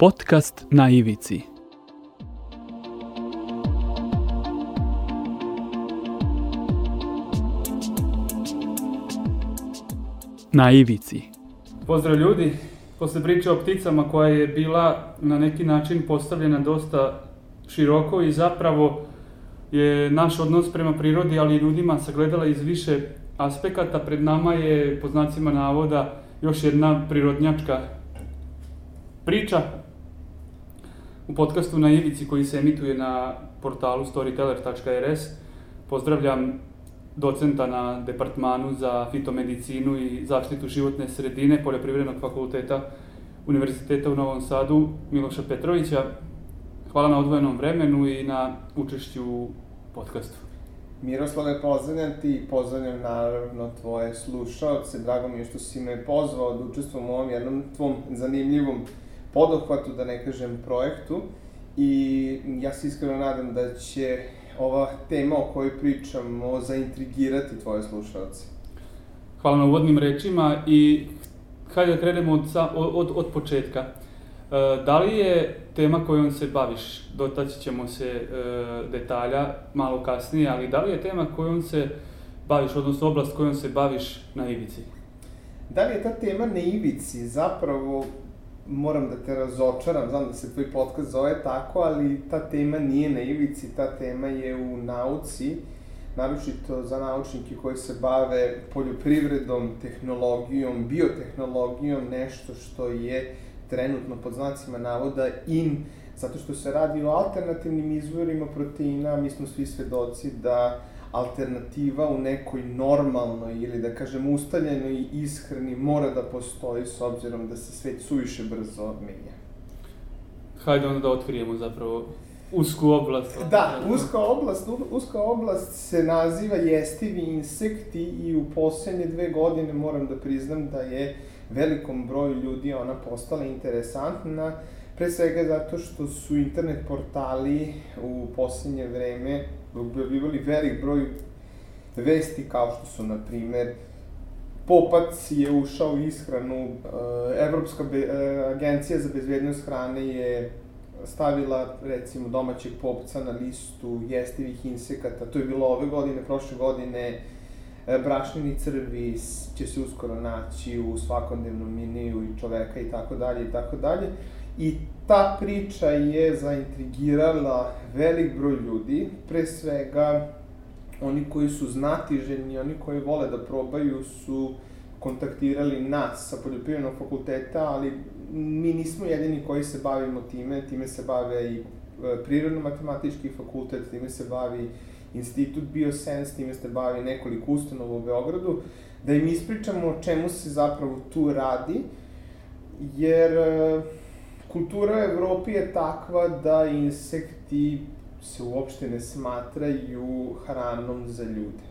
Podcast na ivici. Na ivici. Pozdrav ljudi, posle priče o pticama koja je bila na neki način postavljena dosta široko i zapravo je naš odnos prema prirodi, ali i ljudima sagledala iz više aspekata. Pred nama je, po znacima navoda, još jedna prirodnjačka priča u podcastu na Ivici koji se emituje na portalu storyteller.rs. Pozdravljam docenta na departmanu za fitomedicinu i zaštitu životne sredine Poljoprivrednog fakulteta Univerziteta u Novom Sadu Miloša Petrovića. Hvala na odvojenom vremenu i na učešću u podcastu. Miroslave, pozdravljam ti i pozdravljam naravno tvoje slušalce. Drago mi je što si me pozvao da učestvujem u ovom jednom tvom zanimljivom podohvatu, da ne kažem projektu. I ja se iskreno nadam da će ova tema o kojoj pričamo zaintrigirati tvoje slušalce. Hvala na uvodnim rečima i hajde da krenemo od, od, od početka. E, da li je tema kojom se baviš, dotaći ćemo se e, detalja malo kasnije, ali da li je tema kojom se baviš, odnosno oblast kojom se baviš na ivici? Da li je ta tema na ivici zapravo moram da te razočaram, znam da se tvoj podcast zove tako, ali ta tema nije na ivici, ta tema je u nauci, naročito za naučnike koji se bave poljoprivredom, tehnologijom, biotehnologijom, nešto što je trenutno pod znacima navoda in, zato što se radi o alternativnim izvorima proteina, mi smo svi svedoci da alternativa u nekoj normalnoj ili da kažem ustaljenoj ishrani mora da postoji s obzirom da se svet suviše brzo menja. Hajde onda da otkrijemo zapravo usku oblast. Da, uska oblast, uska oblast se naziva jestivi insekti i u poslednje dve godine moram da priznam da je velikom broju ljudi ona postala interesantna, pre svega zato što su internet portali u poslednje vreme objavljivali velik broj vesti kao što su, na primer, Popac je ušao u ishranu, e, Evropska be, e, agencija za bezbednost hrane je stavila, recimo, domaćeg popca na listu jestivih insekata, to je bilo ove godine, prošle godine, e, brašnjeni crvi će se uskoro naći u svakodnevnom meniju i čoveka i tako dalje i tako dalje. I ta priča je zaintrigirala velik broj ljudi, pre svega oni koji su znatiženi, oni koji vole da probaju su kontaktirali nas sa poljoprivrednog fakulteta, ali mi nismo jedini koji se bavimo time, time se bave i e, prirodno-matematički fakultet, time se bavi Institut Biosens, time se bavi nekoliko ustanova u Beogradu, da im ispričamo o čemu se zapravo tu radi, jer e, kultura u Evropi je takva da insekti se uopšte ne smatraju hranom za ljude.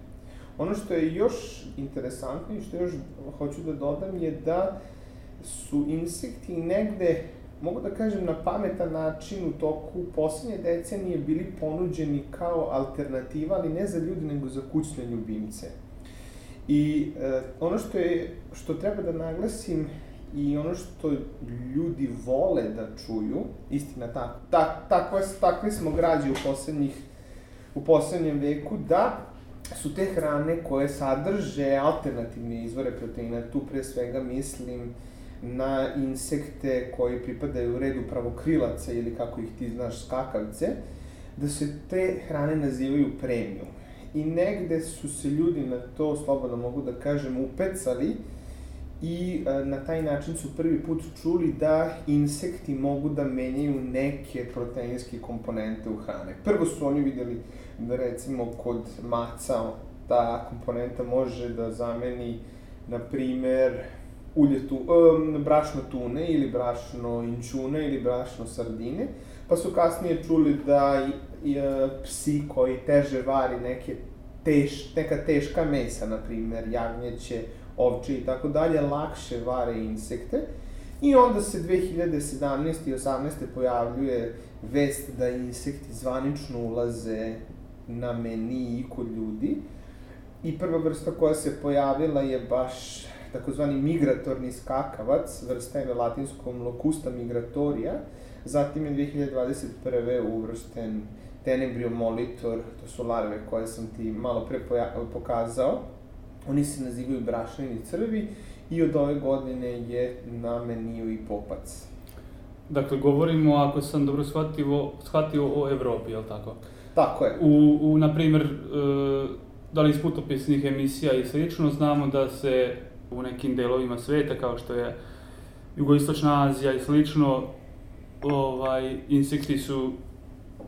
Ono što je još interesantno i što još hoću da dodam je da su insekti negde, mogu da kažem na pametan način u toku poslednje decenije bili ponuđeni kao alternativa, ali ne za ljude, nego za kućne ljubimce. I e, ono što je, što treba da naglasim i ono što ljudi vole da čuju, istina tako, tak, takve, takve smo građi u poslednjih, u poslednjem veku, da su te hrane koje sadrže alternativne izvore proteina, tu pre svega mislim na insekte koji pripadaju u redu pravokrilaca ili kako ih ti znaš skakavce, da se te hrane nazivaju premium. I negde su se ljudi na to, slobodno mogu da kažem, upecali, i e, na taj način su prvi put čuli da insekti mogu da menjaju neke proteinske komponente u hrane. Prvo su oni videli da recimo kod maca ta komponenta može da zameni, na primer, ulje tu, um, brašno tune ili brašno inčune ili brašno sardine, pa su kasnije čuli da i, i, e, psi koji teže vari neke teš, neka teška mesa, na primer jagnjeće, ovče i tako dalje, lakše vare insekte. I onda se 2017. i 18. pojavljuje vest da insekti zvanično ulaze na meniji kod ljudi. I prva vrsta koja se pojavila je baš takozvani migratorni skakavac, vrsta je latinskom locusta migratoria, zatim je 2021. uvršten Tenebrio molitor, to su larve koje sam ti malo pre pokazao, oni se nazivaju brašnjeni crvi i od ove godine je na meniju i popac. Dakle, govorimo, ako sam dobro shvatio, shvatio o Evropi, je li tako? Tako je. U, u na primer, e, da li iz putopisnih emisija i slično, znamo da se u nekim delovima sveta, kao što je Jugoistočna Azija i slično, ovaj, insekti su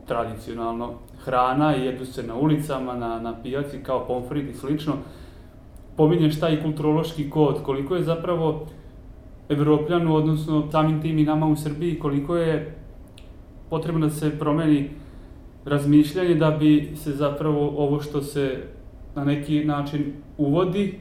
tradicionalno hrana i jedu se na ulicama, na, na pijaci, kao pomfrit i slično. Pominješ taj kulturološki kod, koliko je zapravo Evropljanu, odnosno samim tim i nama u Srbiji, koliko je potrebno da se promeni razmišljanje da bi se zapravo ovo što se na neki način uvodi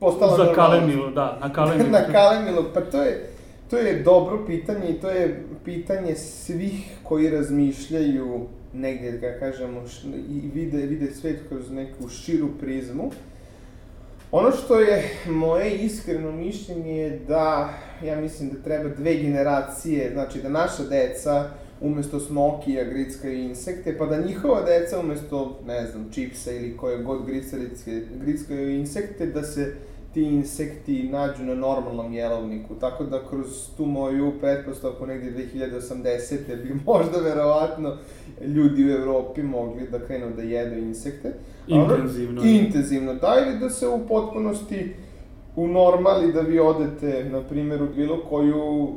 Postala za kalemilo, da, na kalemilo. na kalemilo, pa to je, to je dobro pitanje i to je pitanje svih koji razmišljaju negdje, da kažemo, i vide, vide svet kroz neku širu prizmu. Ono što je moje iskreno mišljenje je da, ja mislim da treba dve generacije, znači da naša deca umesto smokija grickaju insekte, pa da njihova deca umesto, ne znam, čipsa ili koje god grickaju insekte, da se ti insekti nađu na normalnom jelovniku. Tako da kroz tu moju pretpostavku negdje 2080. bi možda verovatno ljudi u Evropi mogli da krenu da jedu insekte. Intenzivno. Intenzivno, da, ili da se u potpunosti u normali da vi odete, na primjer, u bilo koju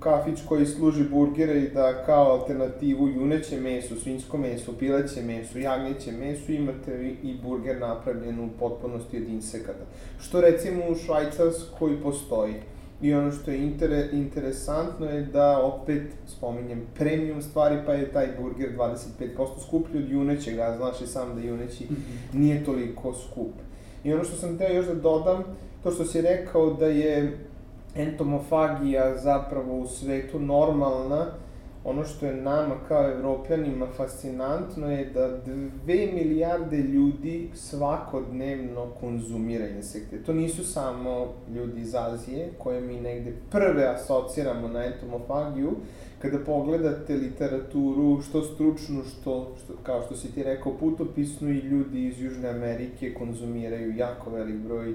kafić koji služi burgere i da kao alternativu juneće meso, svinjsko meso, pileće meso, jagnjeće meso imate i burger napravljen u potpunosti od insekata. Što recimo u Švajcarskoj postoji. I ono što je inter, interesantno je da opet spominjem premium stvari, pa je taj burger 25% skuplji od junećeg, a znaš i sam da juneći mm -hmm. nije toliko skup. I ono što sam teo još da dodam, to što si rekao da je entomofagija zapravo u svetu normalna, ono što je nama kao evropljanima fascinantno je da dve milijarde ljudi svakodnevno konzumira insekte. To nisu samo ljudi iz Azije, koje mi negde prve asociramo na entomofagiju. Kada pogledate literaturu, što stručnu, što, što kao što si ti rekao, putopisnu i ljudi iz Južne Amerike konzumiraju jako velik broj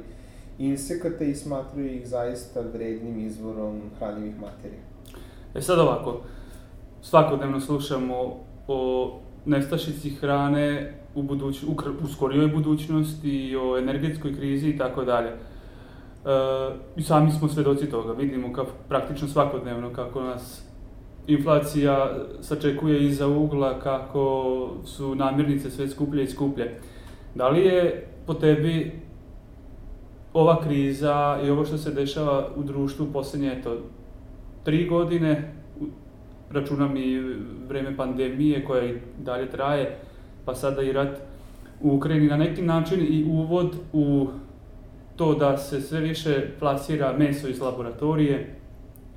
insekata i smatraju ih zaista vrednim izvorom hranjivih materija. E sad ovako, svakodnevno slušamo o nestašici hrane u, buduć, u, u skorijoj budućnosti i o energetskoj krizi i tako dalje. E, I sami smo svedoci toga, vidimo kao praktično svakodnevno kako nas inflacija sačekuje iza ugla, kako su namirnice sve skuplje i skuplje. Da li je po tebi ova kriza i ovo što se dešava u društvu poslednje, eto, tri godine, računam i vreme pandemije koja i dalje traje, pa sada i rat u Ukrajini, na neki način i uvod u to da se sve više plasira meso iz laboratorije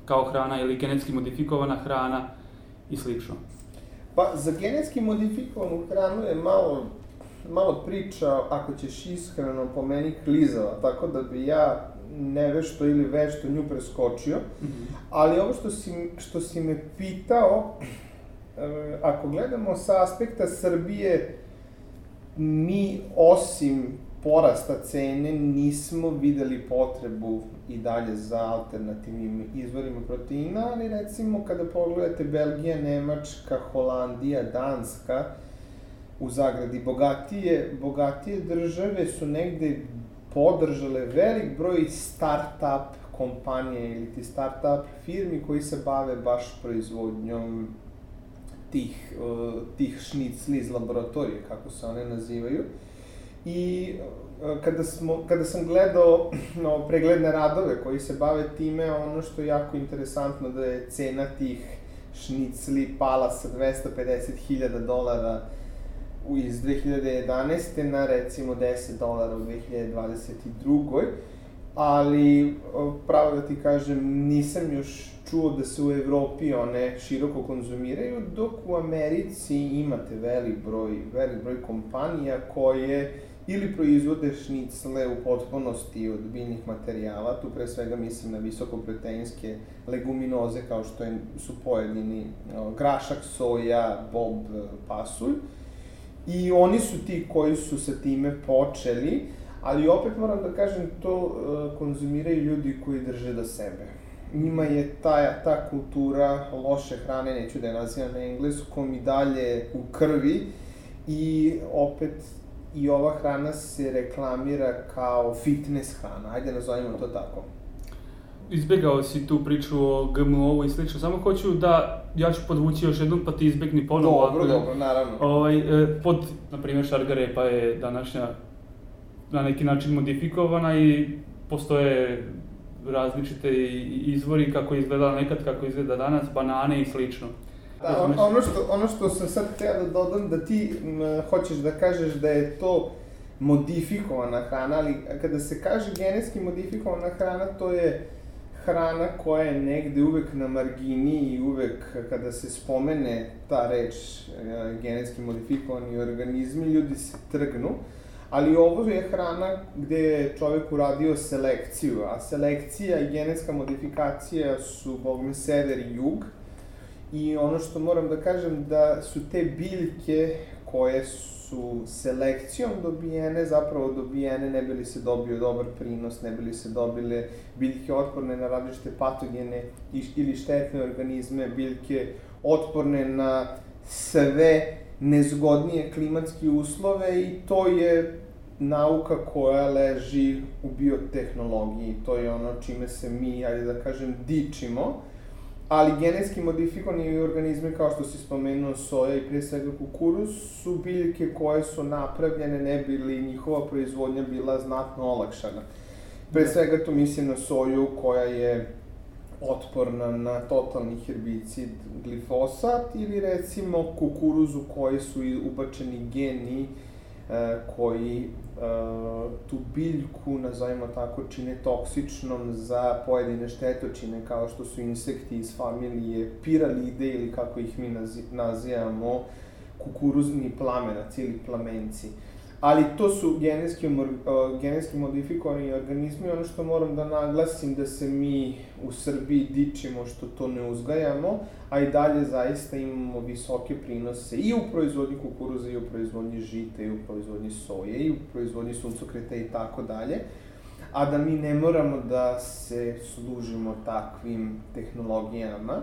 kao hrana ili genetski modifikovana hrana i slično. Pa za genetski modifikovanu hranu je malo malo priča, ako ćeš iskreno, po meni klizava, tako da bi ja nevešto ili vešto nju preskočio, mm -hmm. ali ovo što si, što si me pitao, e, ako gledamo sa aspekta Srbije, mi osim porasta cene nismo videli potrebu i dalje za alternativnim izvorima proteina, ali recimo kada pogledate Belgija, Nemačka, Holandija, Danska, u zagradi. Bogatije, bogatije države su negde podržale velik broj start-up kompanije ili ti start-up firmi koji se bave baš proizvodnjom tih, uh, tih šnicli iz laboratorije, kako se one nazivaju. I uh, kada, smo, kada sam gledao no, pregledne radove koji se bave time, ono što je jako interesantno da je cena tih šnicli pala sa 250.000 dolara iz 2011. na recimo 10 dolara u 2022. Ali, pravo da ti kažem, nisam još čuo da se u Evropi one široko konzumiraju, dok u Americi imate velik broj, velik broj kompanija koje ili proizvode šnicle u potpunosti od biljnih materijala, tu pre svega mislim na visokoproteinske leguminoze kao što su pojedini grašak, soja, bob, pasulj. I oni su ti koji su sa time počeli, ali opet moram da kažem, to uh, konzumiraju ljudi koji drže do sebe. Njima je ta, ta kultura loše hrane, neću da je nazivam na engleskom, i dalje u krvi i opet i ova hrana se reklamira kao fitness hrana, ajde nazovimo to tako. Izbegao si tu priču o GMO-u i slično, samo hoću da, ja ću podvući još jednom pa ti izbegni ponovo. Dobro, dobro, naravno. Ovaj, e, pod, na primjer, šargarepa je današnja na neki način modifikovana i postoje različite izvori kako izgleda nekad, kako izgleda danas, banane i slično. Da, on, ono, što, ono što sam sad htio da dodam, da ti m, hoćeš da kažeš da je to modifikovana hrana, ali kada se kaže genetski modifikovana hrana, to je hrana koja je negde uvek na margini i uvek kada se spomene ta reč e, genetski modifikovani organizmi, ljudi se trgnu. Ali ovo je hrana gde je čovek uradio selekciju, a selekcija i genetska modifikacija su, bogme, sever i jug. I ono što moram da kažem da su te biljke koje su selekcijom dobijene, zapravo dobijene ne bi li se dobio dobar prinos, ne bi li se dobile biljke otporne na različite patogene ili štetne organizme, biljke otporne na sve nezgodnije klimatske uslove i to je nauka koja leži u biotehnologiji. To je ono čime se mi, ajde da kažem, dičimo ali genetski modifikovani organizmi kao što si spomenuo soja i pre svega kukuruz su biljke koje su napravljene ne bi li njihova proizvodnja bila znatno olakšana. Pre da. svega tu mislim na soju koja je otporna na totalni herbicid glifosat ili recimo kukuruzu koji su ubačeni geni e, koji tu biljku, nazovimo tako, čine toksičnom za pojedine štetočine, kao što su insekti iz familije piralide ili kako ih mi nazivamo, kukuruzni plamenac ili plamenci. Uh, ali to su genetski, genetski modifikovani organizmi. Ono što moram da naglasim da se mi u Srbiji dičimo što to ne uzgajamo, a i dalje zaista imamo visoke prinose i u proizvodnji kukuruza, i u proizvodnji žita, i u proizvodnji soje, i u proizvodnji suncokreta i tako dalje a da mi ne moramo da se služimo takvim tehnologijama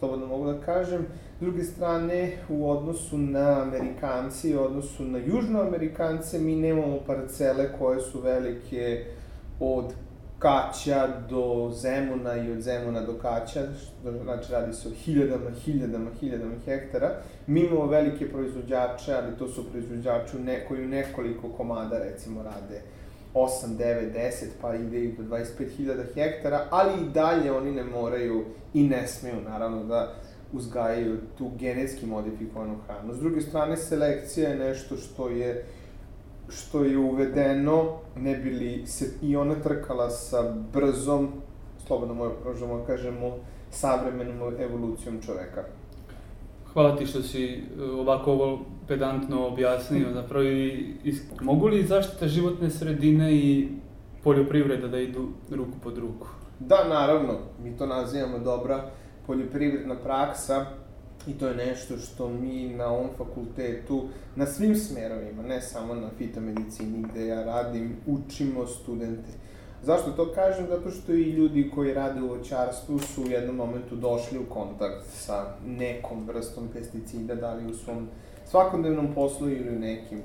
slobodno mogu da kažem. S druge strane, u odnosu na Amerikanci, u odnosu na Južnoamerikance, mi nemamo parcele koje su velike od Kaća do Zemuna i od Zemuna do Kaća, znači radi se o hiljadama, hiljadama, hiljadama hektara. Mi imamo velike proizvođače, ali to su proizvođači koji u nekoliko komada recimo rade 8, 9, 10, pa ide i do 25.000 hektara, ali i dalje oni ne moraju i ne smeju, naravno, da uzgajaju tu genetski modifikovanu hranu. S druge strane, selekcija je nešto što je što je uvedeno, ne bi li se i ona trkala sa brzom, slobodno možemo da kažemo, savremenom evolucijom čoveka. Hvala ti što si e, ovako ovo pedantno objasnio. Zapravo, i, i, mogu li zaštita životne sredine i poljoprivreda da idu ruku pod ruku? Da, naravno. Mi to nazivamo dobra poljoprivredna praksa i to je nešto što mi na ovom fakultetu, na svim smerovima, ne samo na fitomedicini gde ja radim, učimo studente Zašto to kažem? Zato što i ljudi koji rade u voćarstvu su u jednom momentu došli u kontakt sa nekom vrstom pesticida, da li u svom svakodnevnom poslu ili u nekim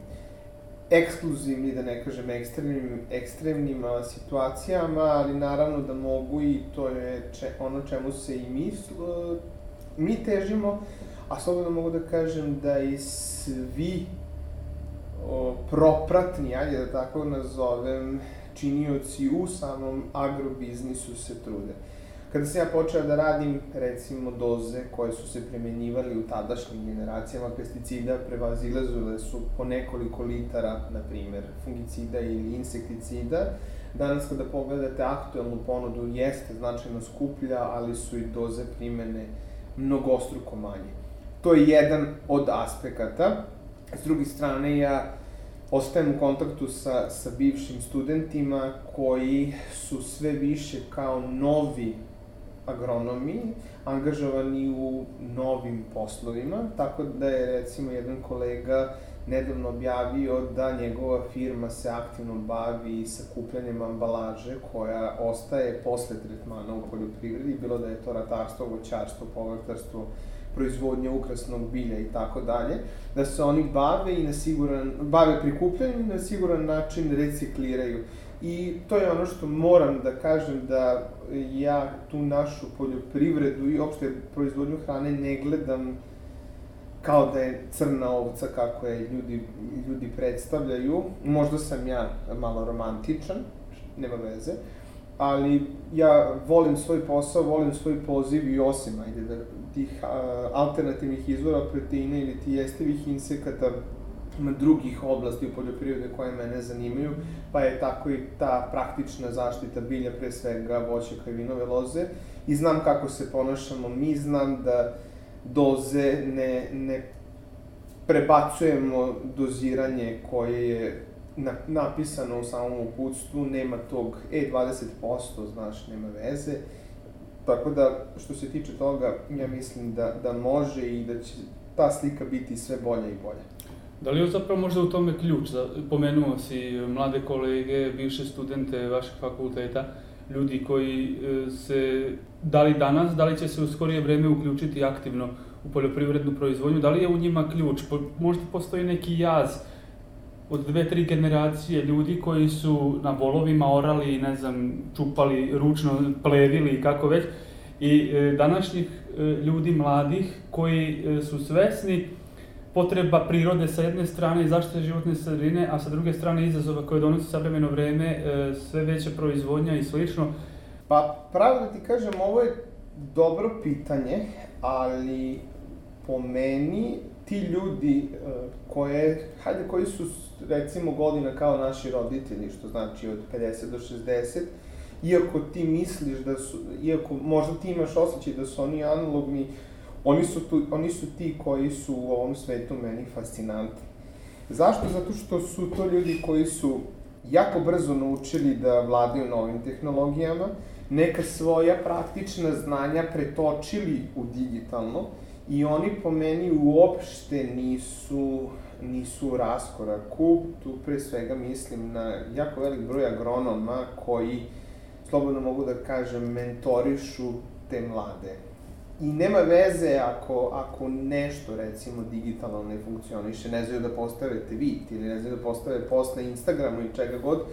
ekskluzivni, da ne kažem ekstremnim, ekstremnim situacijama, ali naravno da mogu i to je če, ono čemu se i mi, mi težimo, a slobodno mogu da kažem da i svi o, propratni, ajde da tako nazovem, činioci u samom agrobiznisu se trude. Kada sam ja počeo da radim, recimo, doze koje su se primenjivali u tadašnjim generacijama pesticida, prevazilazule su po nekoliko litara, na primer, fungicida ili insekticida. Danas kada pogledate aktuelnu ponudu, jeste značajno skuplja, ali su i doze primene mnogostruko manje. To je jedan od aspekata. S druge strane, ja ostajem u kontaktu sa, sa bivšim studentima koji su sve više kao novi agronomi angažovani u novim poslovima, tako da je recimo jedan kolega nedavno objavio da njegova firma se aktivno bavi sakupljanjem ambalaže koja ostaje posle tretmana u poljoprivredi, bilo da je to ratarstvo, voćarstvo, povrtarstvo, proizvodnja ukrasnog bilja i tako dalje, da se oni bave i na siguran, bave prikupljanjem i na siguran način recikliraju. I to je ono što moram da kažem da ja tu našu poljoprivredu i opšte proizvodnju hrane ne gledam kao da je crna ovca kako je ljudi, ljudi predstavljaju. Možda sam ja malo romantičan, nema veze, ali ja volim svoj posao, volim svoj poziv i osim, ajde, da, tih a, alternativnih izvora proteina ili ti jestivih insekata drugih oblasti u poljoprivrede koje mene zanimaju, pa je tako i ta praktična zaštita bilja, pre svega voćaka i vinove loze. I znam kako se ponašamo mi, znam da doze ne, ne prebacujemo doziranje koje je na, napisano u samom uputstvu, nema tog e 20%, znaš, nema veze. Tako da, što se tiče toga, ja mislim da, da može i da će ta slika biti sve bolja i bolja. Da li je zapravo možda u tome ključ? Pomenuo si mlade kolege, bivše studente vašeg fakulteta, ljudi koji e, se, da li danas, da li će se u skorije vreme uključiti aktivno u poljoprivrednu proizvodnju, da li je u njima ključ? Možda postoji neki jaz od dve, tri generacije ljudi koji su na volovima orali, ne znam, čupali, ručno plevili, kako već, i e, današnjih e, ljudi mladih koji su svesni potreba prirode sa jedne strane i zaštite životne sredine, a sa druge strane izazova koje donosi savremeno vreme, e, sve veća proizvodnja i slično? Pa, pravo da ti kažem, ovo je dobro pitanje, ali po meni ti ljudi e, koje, hajde, koji su recimo godina kao naši roditelji, što znači od 50 do 60, iako ti misliš da su, iako možda ti imaš osjećaj da su oni analogni, Oni su, tu, oni su ti koji su u ovom svetu meni fascinantni. Zašto? Zato što su to ljudi koji su jako brzo naučili da vladaju novim tehnologijama, neka svoja praktična znanja pretočili u digitalno i oni po meni uopšte nisu, nisu u raskoraku. Tu pre svega mislim na jako velik broj agronoma koji, slobodno mogu da kažem, mentorišu te mlade I nema veze ako, ako nešto, recimo, digitalno ne funkcioniše, ne znaju da postave tweet ili ne znaju da postave post na Instagramu i čega god,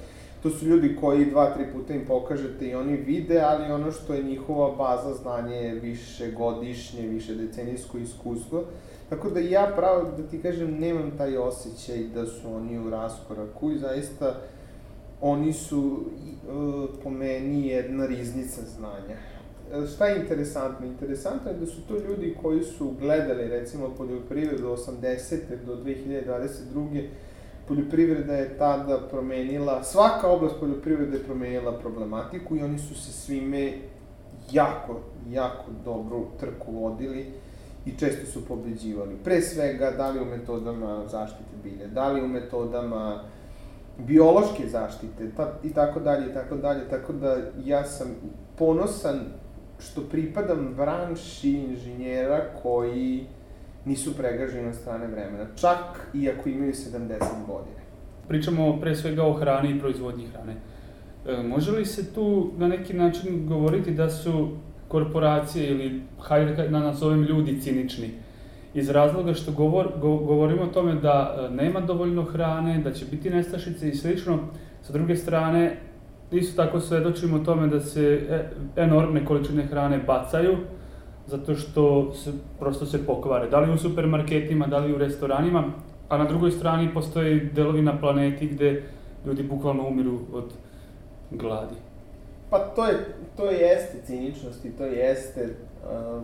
to su ljudi koji dva, tri puta im pokažete i oni vide, ali ono što je njihova baza znanja je više godišnje, više decenijsko iskustvo. Tako da ja pravo da ti kažem, nemam taj osjećaj da su oni u raskoraku i zaista oni su e, po meni jedna riznica znanja šta je interesantno? Interesantno je da su to ljudi koji su gledali, recimo, poljoprivredu 80. do 2022. Poljoprivreda je tada promenila, svaka oblast poljoprivrede je promenila problematiku i oni su se svime jako, jako dobro trku vodili i često su pobeđivali. Pre svega, da li u metodama zaštite bilja, da li u metodama biološke zaštite, ta, i tako dalje, i tako dalje, tako da ja sam ponosan što pripadam branši inženjera koji nisu pregaženi od strane vremena, čak i ako imaju 70 godina. Pričamo pre svega o hrani i proizvodnji hrane. E, može li se tu na neki način govoriti da su korporacije ili, hajde da nazovem ljudi, cinični? Iz razloga što govor, go, govorimo o tome da e, nema dovoljno hrane, da će biti nestašice i slično, sa druge strane, isto tako svedočimo tome da se e, enormne količine hrane bacaju, zato što se, prosto se pokvare. Da li u supermarketima, da li u restoranima, a na drugoj strani postoje delovi na planeti gde ljudi bukvalno umiru od gladi. Pa to je, to jeste ciničnost i to jeste, uh,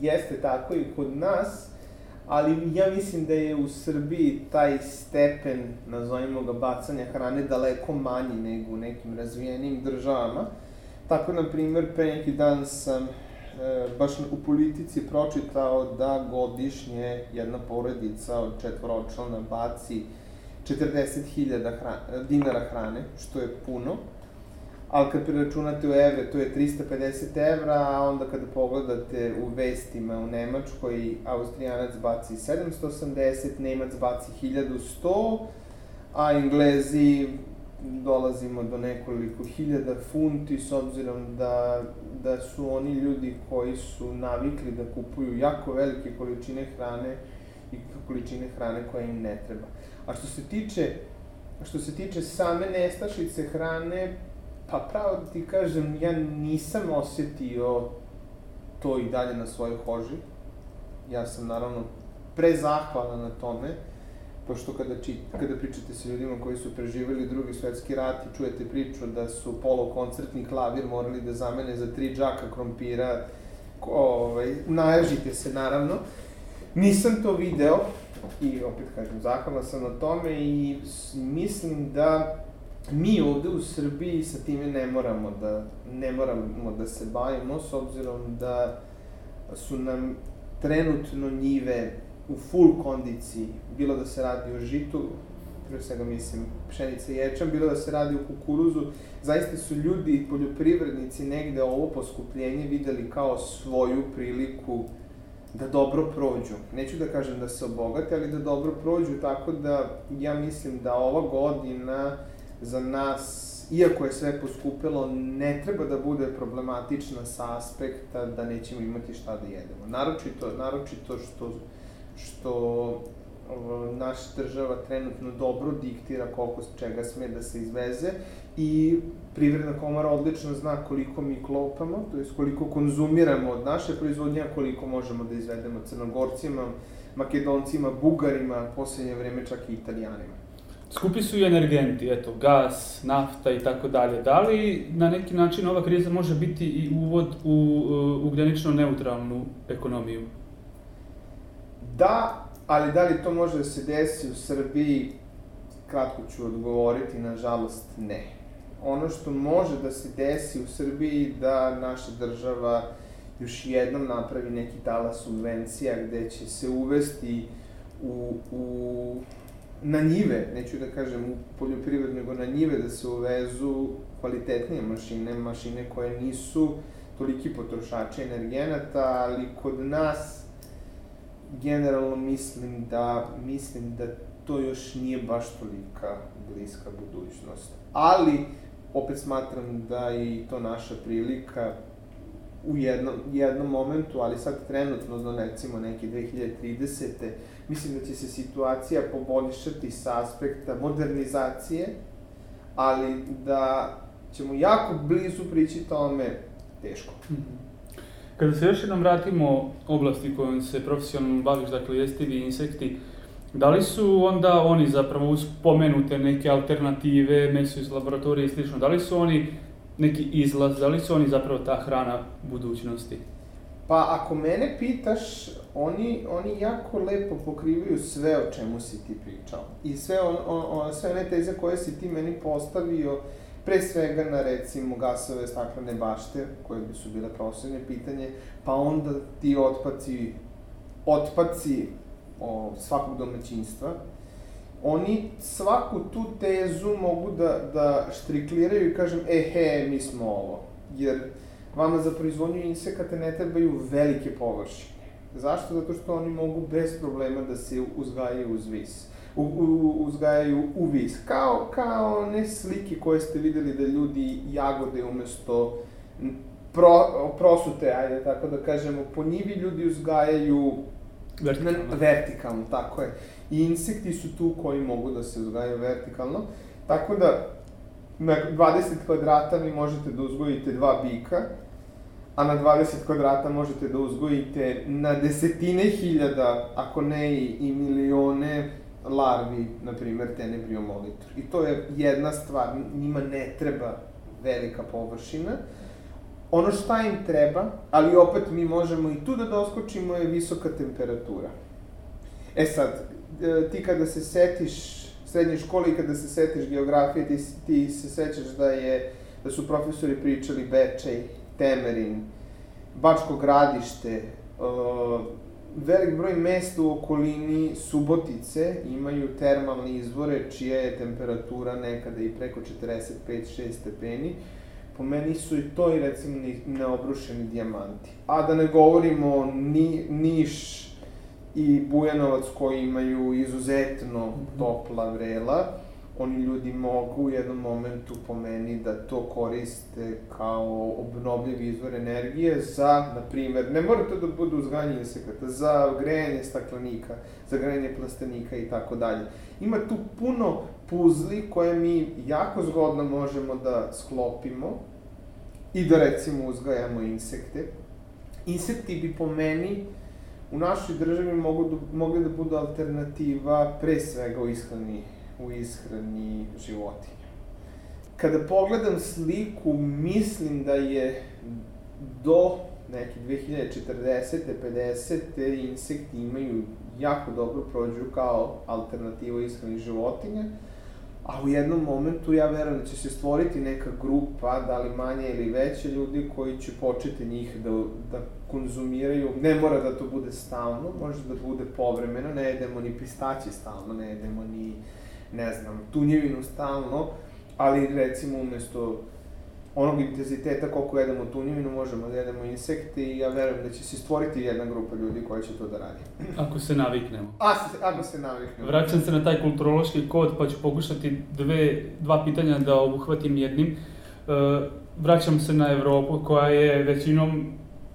jeste tako i kod nas, ali ja mislim da je u Srbiji taj stepen, nazovimo ga, bacanja hrane daleko manji nego u nekim razvijenim državama. Tako, na primer, pre neki dan sam e, baš u politici pročitao da godišnje jedna porodica od četvoročlana baci 40.000 dinara hrane, što je puno. Ali kad preračunate u evre, to je 350 evra, a onda kada pogledate u vestima u Nemačkoj, Austrijanac baci 780, Nemac baci 1100, a Englezi dolazimo do nekoliko hiljada funti s obzirom da, da su oni ljudi koji su navikli da kupuju jako velike količine hrane i količine hrane koja im ne treba. A što se tiče, što se tiče same nestašice hrane, pa pravo da ti kažem, ja nisam osetio to i dalje na svojoj koži. Ja sam naravno prezahvalan na tome, pošto kada, či, kada pričate sa ljudima koji su preživeli drugi svetski rat i čujete priču da su polokoncertni klavir morali da zamene za tri džaka krompira, ovaj, naježite se naravno. Nisam to video i opet kažem, zahvalna sam na tome i mislim da mi ovde u Srbiji sa time ne moramo da, ne moramo da se bavimo, s obzirom da su nam trenutno njive u full kondiciji, bilo da se radi o žitu, pre svega mislim pšenica i ječam, bilo da se radi o kukuruzu, zaista su ljudi, poljoprivrednici, negde ovo poskupljenje videli kao svoju priliku da dobro prođu. Neću da kažem da se obogate, ali da dobro prođu, tako da ja mislim da ova godina za nas, iako je sve poskupilo, ne treba da bude problematična sa aspekta da nećemo imati šta da jedemo. Naročito, naročito što što naša država trenutno dobro diktira koliko čega sme da se izveze i Privredna komora odlično zna koliko mi klopamo, to je koliko konzumiramo od naše proizvodnje, a koliko možemo da izvedemo crnogorcima, makedoncima, bugarima, poslednje vreme čak i italijanima. Skupi su i energenti, eto, gas, nafta i tako dalje. Da li na neki način ova kriza može biti i uvod u ugljenično neutralnu ekonomiju? Da, ali da li to može da se desi u Srbiji, kratko ću odgovoriti, nažalost ne. Ono što može da se desi u Srbiji da naša država još jednom napravi neki tala subvencija gde će se uvesti u, u na njive, neću da kažem u poljoprivredu, nego na njive da se uvezu kvalitetnije mašine, mašine koje nisu toliki potrošači energenata, ali kod nas generalno mislim da, mislim da to još nije baš tolika bliska budućnost. Ali, opet smatram da je i to naša prilika u jednom, jednom momentu, ali sad trenutno do recimo neke 2030. Mislim da će se situacija poboljšati sa aspekta modernizacije, ali da ćemo jako blizu prići tome teško. -hmm. Kada se još jednom vratimo oblasti kojom se profesionalno baviš, dakle jestivi insekti, da li su onda oni zapravo uspomenute neke alternative, meso iz laboratorije i slično, da li su oni neki izlaz, da li su oni zapravo ta hrana budućnosti? Pa ako mene pitaš, oni, oni jako lepo pokrivaju sve o čemu si ti pričao. I sve, on, on, sve one teze koje si ti meni postavio, pre svega na recimo gasove staklene bašte, koje bi su bile prosjedne pitanje, pa onda ti otpaci, otpaci o, svakog domaćinstva, oni svaku tu tezu mogu da, da štrikliraju i kažem, e, he, mi smo ovo. Jer vama za proizvodnju insekata ne trebaju velike površine. Zašto? Zato što oni mogu bez problema da se uzgajaju uz vis u, u, uzgajaju u vis. Kao, kao one slike koje ste videli da ljudi jagode umesto pro, prosute, ajde tako da kažemo, po njivi ljudi uzgajaju vertikalno. Na, vertikalno, tako je. I insekti su tu koji mogu da se uzgajaju vertikalno. Tako da, na 20 kvadrata vi možete da uzgojite dva bika, a na 20 kvadrata možete da uzgojite na desetine hiljada, ako ne i, i milione larvi, na primer, tenebrium molitor. I to je jedna stvar, njima ne treba velika površina. Ono šta im treba, ali opet mi možemo i tu da doskočimo, je visoka temperatura. E sad, e, ti kada se setiš srednje škole i kada se setiš geografije, ti, ti se sećaš da je da su profesori pričali Bečej, Temerin, Bačko gradište, uh, velik broj mesta u okolini Subotice imaju termalne izvore čija je temperatura nekada i preko 45-6 stepeni. Po meni su i to i recimo neobrušeni dijamanti. A da ne govorimo ni, Niš i Bujanovac koji imaju izuzetno mhm. topla vrela oni ljudi mogu u jednom momentu po meni da to koriste kao obnovljiv izvor energije za, na primer, ne mora to da bude uzgajanje insekata, za grejanje staklenika, za grejanje plastenika i tako dalje. Ima tu puno puzli koje mi jako zgodno možemo da sklopimo i da recimo uzgajamo insekte. Insekti bi po meni u našoj državi mogu da, mogli da budu alternativa pre svega u ishrani u ishrani životinja. Kada pogledam sliku, mislim da je do neke 2040. 50. insekti imaju jako dobro prođu kao alternativu ishrani životinja, a u jednom momentu ja verujem da će se stvoriti neka grupa, da li manje ili veće ljudi koji će početi njih da, da konzumiraju, ne mora da to bude stalno, može da bude povremeno, ne jedemo ni pistaće stalno, ne jedemo ni uh, ne znam, tunjevinu stalno, ali recimo umesto onog intenziteta koliko jedemo tunjevinu, možemo da jedemo insekte i ja verujem da će se stvoriti jedna grupa ljudi koja će to da radi. Ako se naviknemo. A, ako se naviknemo. Vraćam se na taj kulturološki kod, pa ću pokušati dve, dva pitanja da obuhvatim jednim. E, vraćam se na Evropu koja je većinom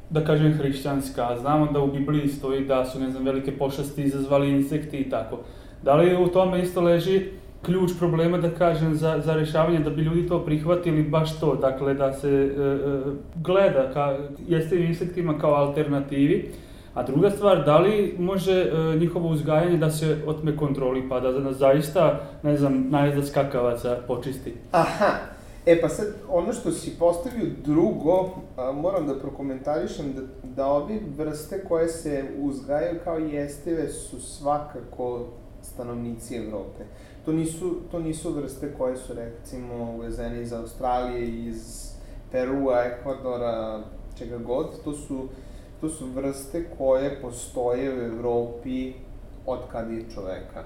da kažem hrišćanska, znamo da u Bibliji stoji da su, ne znam, velike pošasti izazvali insekti i tako. Da li u tome isto leži ključ problema, da kažem, za, za rešavanje, da bi ljudi to prihvatili baš to, dakle, da se e, e, gleda ka jeste insektima kao alternativi, a druga stvar, da li može e, njihovo uzgajanje da se otme kontroli, pa da nas zaista, ne znam, najezda skakavaca počisti? Aha, E pa sad, ono što si postavio drugo, a, moram da prokomentarišem da, da ovi vrste koje se uzgajaju kao jesteve su svakako stanovnici Evrope. To nisu, to nisu vrste koje su recimo uvezene iz Australije, iz Perua, Ekvadora, čega god. To su, to su vrste koje postoje u Evropi od kad je čoveka.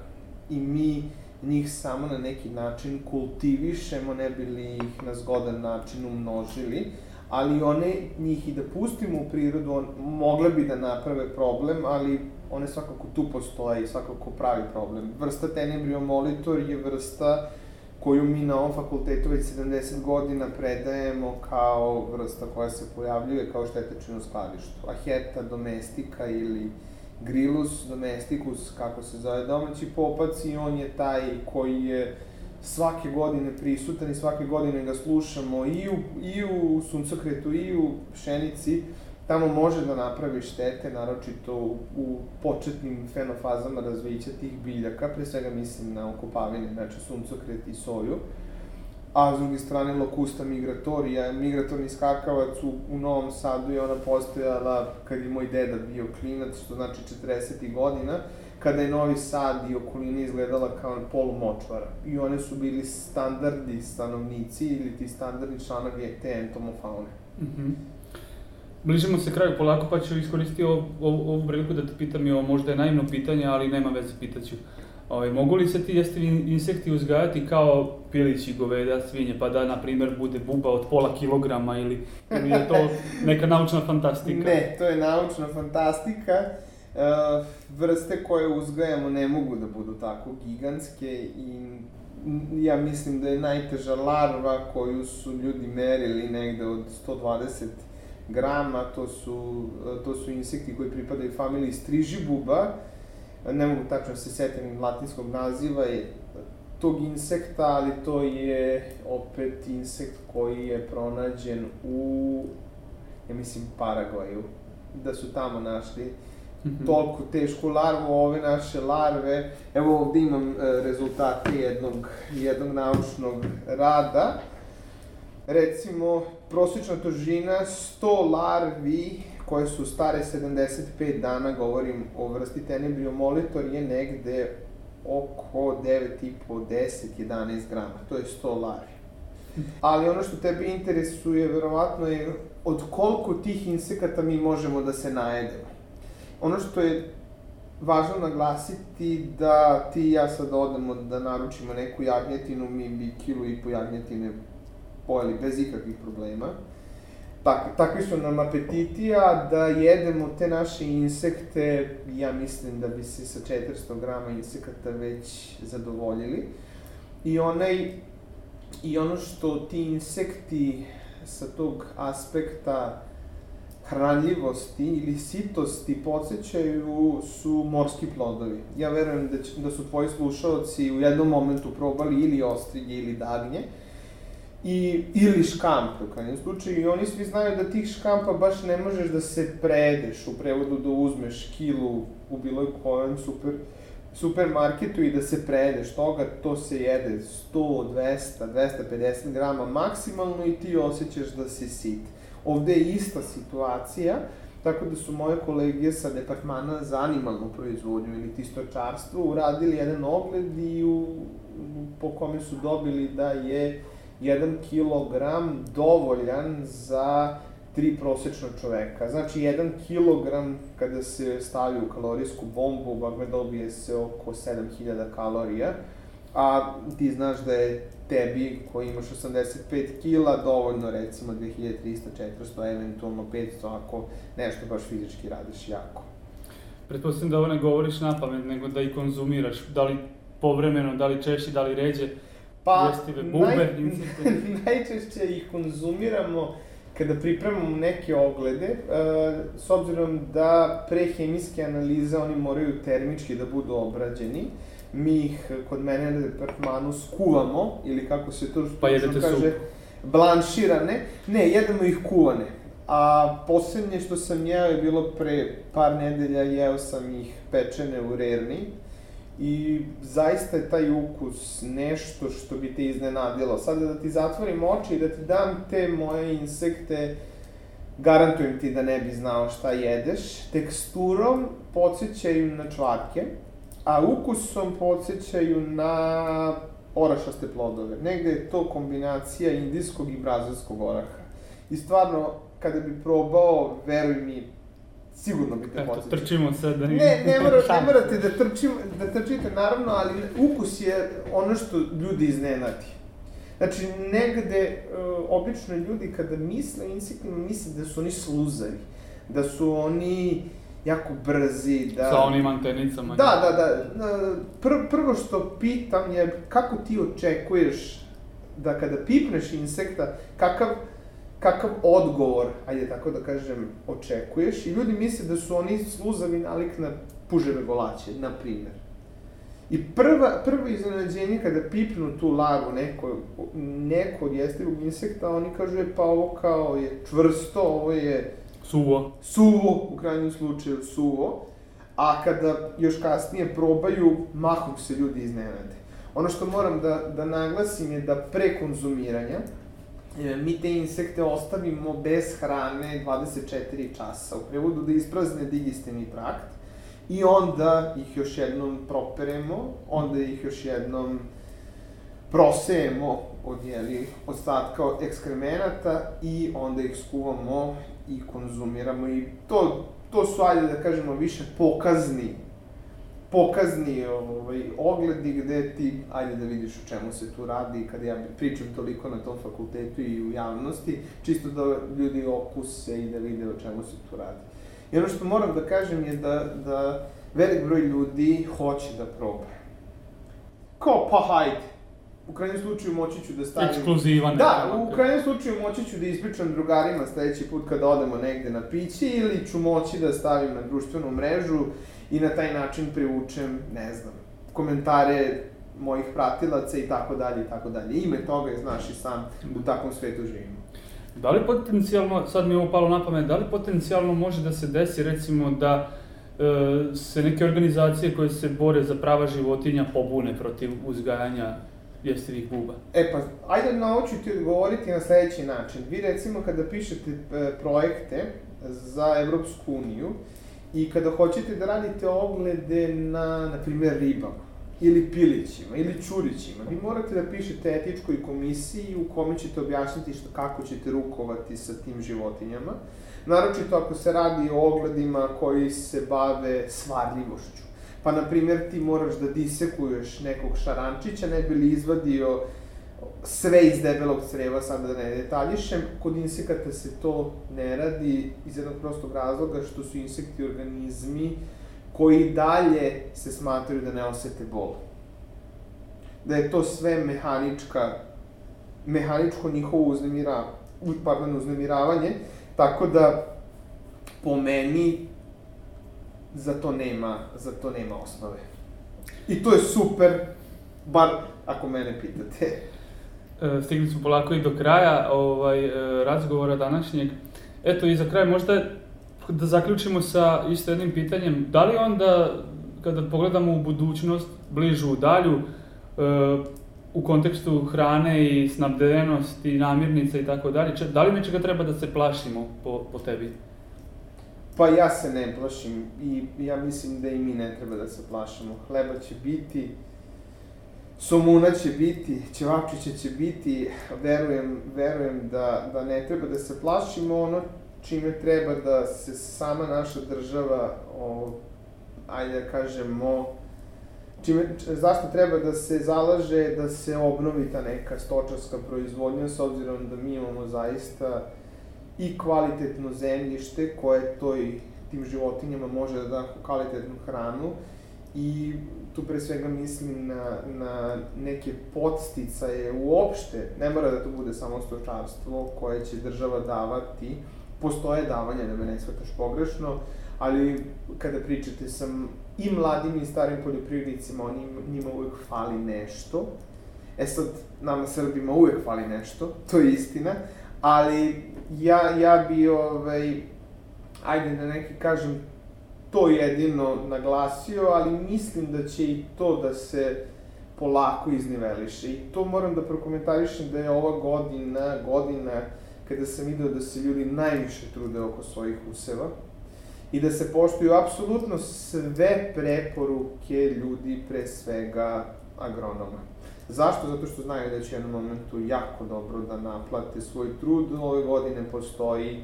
I mi njih samo na neki način kultivišemo, ne bi li ih na zgodan način umnožili, ali one, njih i da pustimo u prirodu, on, mogle bi da naprave problem, ali one svakako tu postoje i svakako pravi problem. Vrsta Tenebrio molitor je vrsta koju mi na ovom fakultetu već 70 godina predajemo kao vrsta koja se pojavljuje kao štetečina u skladištu. Aheta domestika ili Grilus domesticus, kako se zove domaći popac, i on je taj koji je svake godine prisutan i svake godine ga slušamo i u, i u suncokretu i u pšenici, tamo može da napravi štete, naročito u, u početnim fenofazama razvića tih biljaka, pre svega mislim na okopavine, znači suncokret i soju, a s druge strane lokusta migratorija, migratorni skakavac u, u Novom Sadu je ona postojala kad je moj deda bio klinac, što znači 40. godina, kada je Novi Sad i okolina izgledala kao polumočvara. I one su bili standardi stanovnici ili ti standardni članovi te entomofaune. Mm -hmm. Bližimo se kraju polako, pa ću iskoristiti ovu, ovu priliku da te pitam i ovo možda je naivno pitanje, ali nema veze, pitaću. Ovaj, mogu li se ti jesti insekti uzgajati kao pilići, goveda, svinje, pa da, na primer, bude buba od pola kilograma ili, ili je to neka naučna fantastika? Ne, to je naučna fantastika. Uh, vrste koje uzgajamo ne mogu da budu tako gigantske i ja mislim da je najteža larva koju su ljudi merili negde od 120 grama, to su, to su insekti koji pripadaju familiji strižibuba, ne mogu tačno se setim latinskog naziva je tog insekta, ali to je opet insekt koji je pronađen u, ja mislim, Paragoju, da su tamo našli mm -hmm. toliko tešku larvu, ove naše larve, evo ovde imam e, rezultate jednog, jednog naučnog rada, recimo, prosječna težina 100 larvi koje su stare 75 dana, govorim o vrsti Tenebrio molitor, je negde oko 9,5, 10, 11 grama. To je 100 larvi. Ali ono što tebe interesuje, verovatno je od koliko tih insekata mi možemo da se najedemo. ono što je važno naglasiti da ti i ja sad odemo da naručimo neku jagnjetinu, mi bi kilu i po jagnjetine pojeli bez ikakvih problema. Tak, takvi su nam apetiti, a da jedemo te naše insekte, ja mislim da bi se sa 400 grama insekata već zadovoljili. I onaj, i ono što ti insekti sa tog aspekta hranljivosti ili sitosti podsjećaju su morski plodovi. Ja verujem da, će, da su tvoji slušalci u jednom momentu probali ili ostrige ili dagnje, i, ili škampe u krajnjem slučaju i oni svi znaju da tih škampa baš ne možeš da se predeš u prevodu da uzmeš kilu u bilo kojem super supermarketu i da se predeš toga, to se jede 100, 200, 250 grama maksimalno i ti osjećaš da si sit. Ovde je ista situacija, tako da su moje kolege sa departmana za animalnu proizvodnju ili ti stočarstvo uradili jedan ogled i u, po kome su dobili da je 1 kilogram dovoljan za tri prosečna čoveka. Znači, 1 kilogram kada se stavi u kalorijsku bombu, bagme dobije se oko 7000 kalorija, a ti znaš da je tebi koji imaš 85 kila dovoljno recimo 2300, 400, eventualno 500 ako nešto baš fizički radiš jako. Pretpostavljam da ovo ne govoriš na pamet, nego da i konzumiraš, da li povremeno, da li češće, da li ređe, Pa, jestive bube, naj, najčešće ih konzumiramo kada pripremamo neke oglede, uh, s obzirom da pre hemijske analize oni moraju termički da budu obrađeni, mi ih kod mene na departmanu skuvamo, ili kako se to Pa jedete kaže, sup. blanširane. Ne, jedemo ih kuvane. A poslednje što sam jeo je bilo pre par nedelja, jeo sam ih pečene u rerni. I zaista je taj ukus nešto što bi te iznenadilo. Sada da ti zatvorim oči i da ti dam te moje insekte, garantujem ti da ne bi znao šta jedeš. Teksturom podsjećaju na čvarke, a ukusom podsjećaju na orašaste plodove. Negde je to kombinacija indijskog i brazilskog oraha. I stvarno, kada bi probao, veruj mi, sigurno bi te Eto, podsjećao. trčimo sad da Ne, ne, mora, ne morate da, trčim, da trčite, naravno, ali ukus je ono što ljudi iznenadi. Znači, negde, uh, obično ljudi kada misle insektima, misle da su oni sluzavi, da su oni jako brzi, da... Sa onim antenicama. Da, da, da. da. Pr prvo što pitam je kako ti očekuješ da kada pipneš insekta, kakav, kakav odgovor, ajde tako da kažem, očekuješ. I ljudi misle da su oni sluzavi nalik na puževe golaće, na primer. I prva, prvo iznenađenje kada pipnu tu larvu neko, neko od jestivog insekta, oni kažu je pa ovo kao je čvrsto, ovo je Suvo. suvo, u krajnjem slučaju suvo, a kada još kasnije probaju, mahom se ljudi iznenade. Ono što moram da, da naglasim je da pre konzumiranja mi te insekte ostavimo bez hrane 24 časa, u prevodu da isprazne digestivni trakt i onda ih još jednom properemo, onda ih još jednom prosejemo od jeli, ostatka ekskremenata i onda ih skuvamo i konzumiramo i to, to su, ajde da kažemo, više pokazni pokazni ovaj, ogledi gde ti, ajde da vidiš o čemu se tu radi, kada ja pričam toliko na tom fakultetu i u javnosti, čisto da ljudi okuse i da vide o čemu se tu radi. I ono što moram da kažem je da, da velik broj ljudi hoće da proba. Kao, pa hajde. U krajnjem slučaju moći ću da stavim... Ekskluziva neka. Da, u krajnjem slučaju moći ću da ispričam drugarima sledeći put kada odemo negde na piće ili ću moći da stavim na društvenu mrežu i na taj način privučem, ne znam, komentare mojih pratilaca i tako dalje i tako dalje. Ime toga je, znaš i sam, u takvom svetu živimo. Da li potencijalno, sad mi je ovo palo na pamet, da li potencijalno može da se desi recimo da e, se neke organizacije koje se bore za prava životinja pobune protiv uzgajanja jestivih buba? E pa, ajde na ovo ću ti odgovoriti na sledeći način. Vi recimo kada pišete e, projekte za Evropsku uniju i kada hoćete da radite oglede na, na primjer, ribama, ili pilićima, ili čurićima. Vi morate da pišete etičkoj komisiji u kome ćete objasniti što, kako ćete rukovati sa tim životinjama. Naročito ako se radi o ogledima koji se bave svarljivošću. Pa, na primjer, ti moraš da disekuješ nekog šarančića, ne bi li izvadio sve iz debelog creva, sad da ne detaljišem. Kod insekata se to ne radi iz jednog prostog razloga što su insekti organizmi koji dalje se smatraju da ne osete bol. Da je to sve mehanička, mehaničko njihovo uznemira, pardon, uznemiravanje, tako da po meni za to nema, za to nema osnove. I to je super, bar ako mene pitate. E, stigli smo polako i do kraja ovaj, e, razgovora današnjeg. Eto i za kraj možda da zaključimo sa isto jednim pitanjem. Da li onda, kada pogledamo u budućnost, bližu, dalju, e, u kontekstu hrane i snabdevenosti, namirnica i tako dalje, da li nečega treba da se plašimo po, po tebi? Pa ja se ne plašim i ja mislim da i mi ne treba da se plašimo. Hleba će biti, somuna će biti, ćevapčića će biti, verujem, verujem da, da ne treba da se plašimo. Ono čime treba da se sama naša država, o, ajde da kažemo, čime, zašto treba da se zalaže da se obnovi ta neka stočarska proizvodnja, s obzirom da mi imamo zaista i kvalitetno zemljište koje toj, tim životinjama može da da kvalitetnu hranu i tu pre svega mislim na, na neke podsticaje uopšte, ne mora da to bude samo stočarstvo koje će država davati, postoje davanja, da me ne shvataš pogrešno, ali kada pričate sa i mladim i starim poljoprivrednicima, oni, njima uvek fali nešto. E sad, nama Srbima uvek fali nešto, to je istina, ali ja, ja bi, ovaj, ajde da neki kažem, to jedino naglasio, ali mislim da će i to da se polako izniveliše. I to moram da prokomentarišem da je ova godina, godina kada sam video da se ljudi najviše trude oko svojih useva i da se poštuju apsolutno sve preporuke ljudi, pre svega agronoma. Zašto? Zato što znaju da će u jednom momentu jako dobro da naplate svoj trud. Ove godine postoji,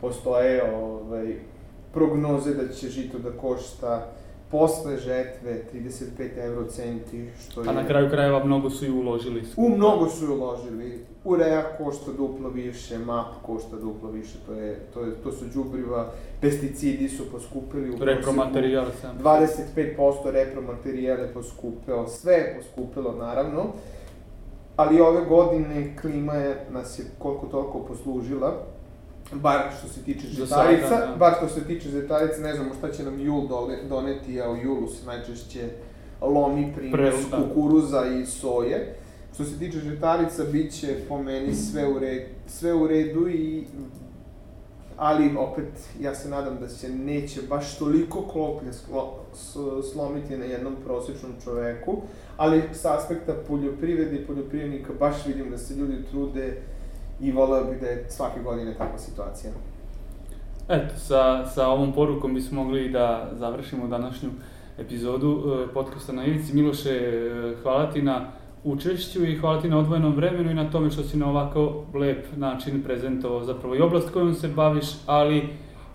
postoje ovaj, prognoze da će žito da košta posle žetve 35 euro centi, što je... A na kraju krajeva mnogo su i uložili. U mnogo su i uložili. Urea košta duplo više, MAP košta duplo više, to, je, to, je, to su džubriva, pesticidi su poskupili u Repromaterijal sam. 25% repromaterijale poskupeo, sve je poskupilo naravno, ali ove godine klima je, nas je koliko toliko poslužila, bar što se tiče žetarica, sada, da. bar što se tiče žetarica, ne znamo šta će nam jul dole, doneti, a u julu se najčešće lomi prinos da. kukuruza i soje. Što se tiče žetarica, bit će po meni sve u, red, sve u redu i ali opet ja se nadam da se neće baš toliko kloplje sklo, slomiti na jednom prosječnom čoveku, ali sa aspekta poljoprivrede i poljoprivrednika baš vidim da se ljudi trude i voleo bih da je svake godine takva situacija. Eto, sa, sa ovom porukom bismo mogli da završimo današnju epizodu e, podcasta na Ivici. Miloše, e, hvala ti na učešću i hvala ti na odvojenom vremenu i na tome što si na ovako lep način prezentovao zapravo i oblast kojom se baviš, ali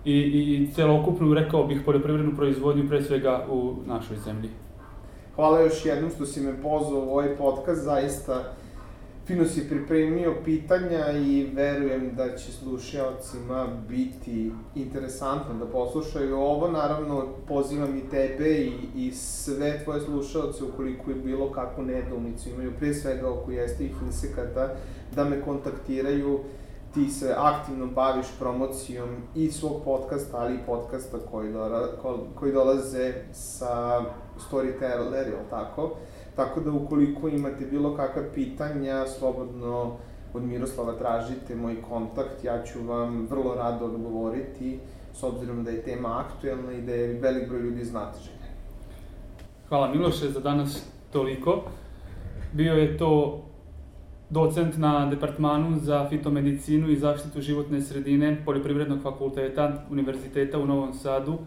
i, i, i celokupnu, rekao bih, poljoprivrednu proizvodnju pre svega u našoj zemlji. Hvala još jednom što si me pozvao u ovaj podcast, zaista fino si pripremio pitanja i verujem da će slušalcima biti interesantno da poslušaju ovo. Naravno, pozivam i tebe i, i sve tvoje slušalce, ukoliko je bilo kakvu nedoumicu imaju, pre svega oko jeste i insekata, da me kontaktiraju. Ti se aktivno baviš promocijom i svog podcasta, ali i podcasta koji, dola, koji dolaze sa Storyteller, ili tako? Tako da ukoliko imate bilo kakva pitanja, slobodno od Miroslava tražite moj kontakt, ja ću vam vrlo rado odgovoriti, s obzirom da je tema aktuelna i da je velik broj ljudi znatiželjen. Hvala Miloše, za danas toliko. Bio je to docent na Departmanu za fitomedicinu i zaštitu životne sredine Poljoprivrednog fakulteta Univerziteta u Novom Sadu,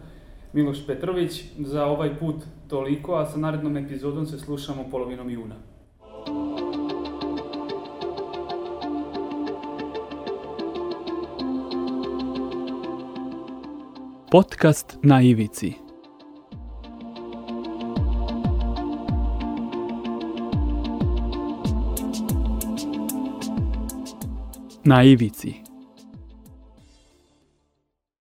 Miloš Petrović. Za ovaj put toliko, a sa narednom epizodom se slušamo polovinom juna. Podcast na ivici. Na ivici.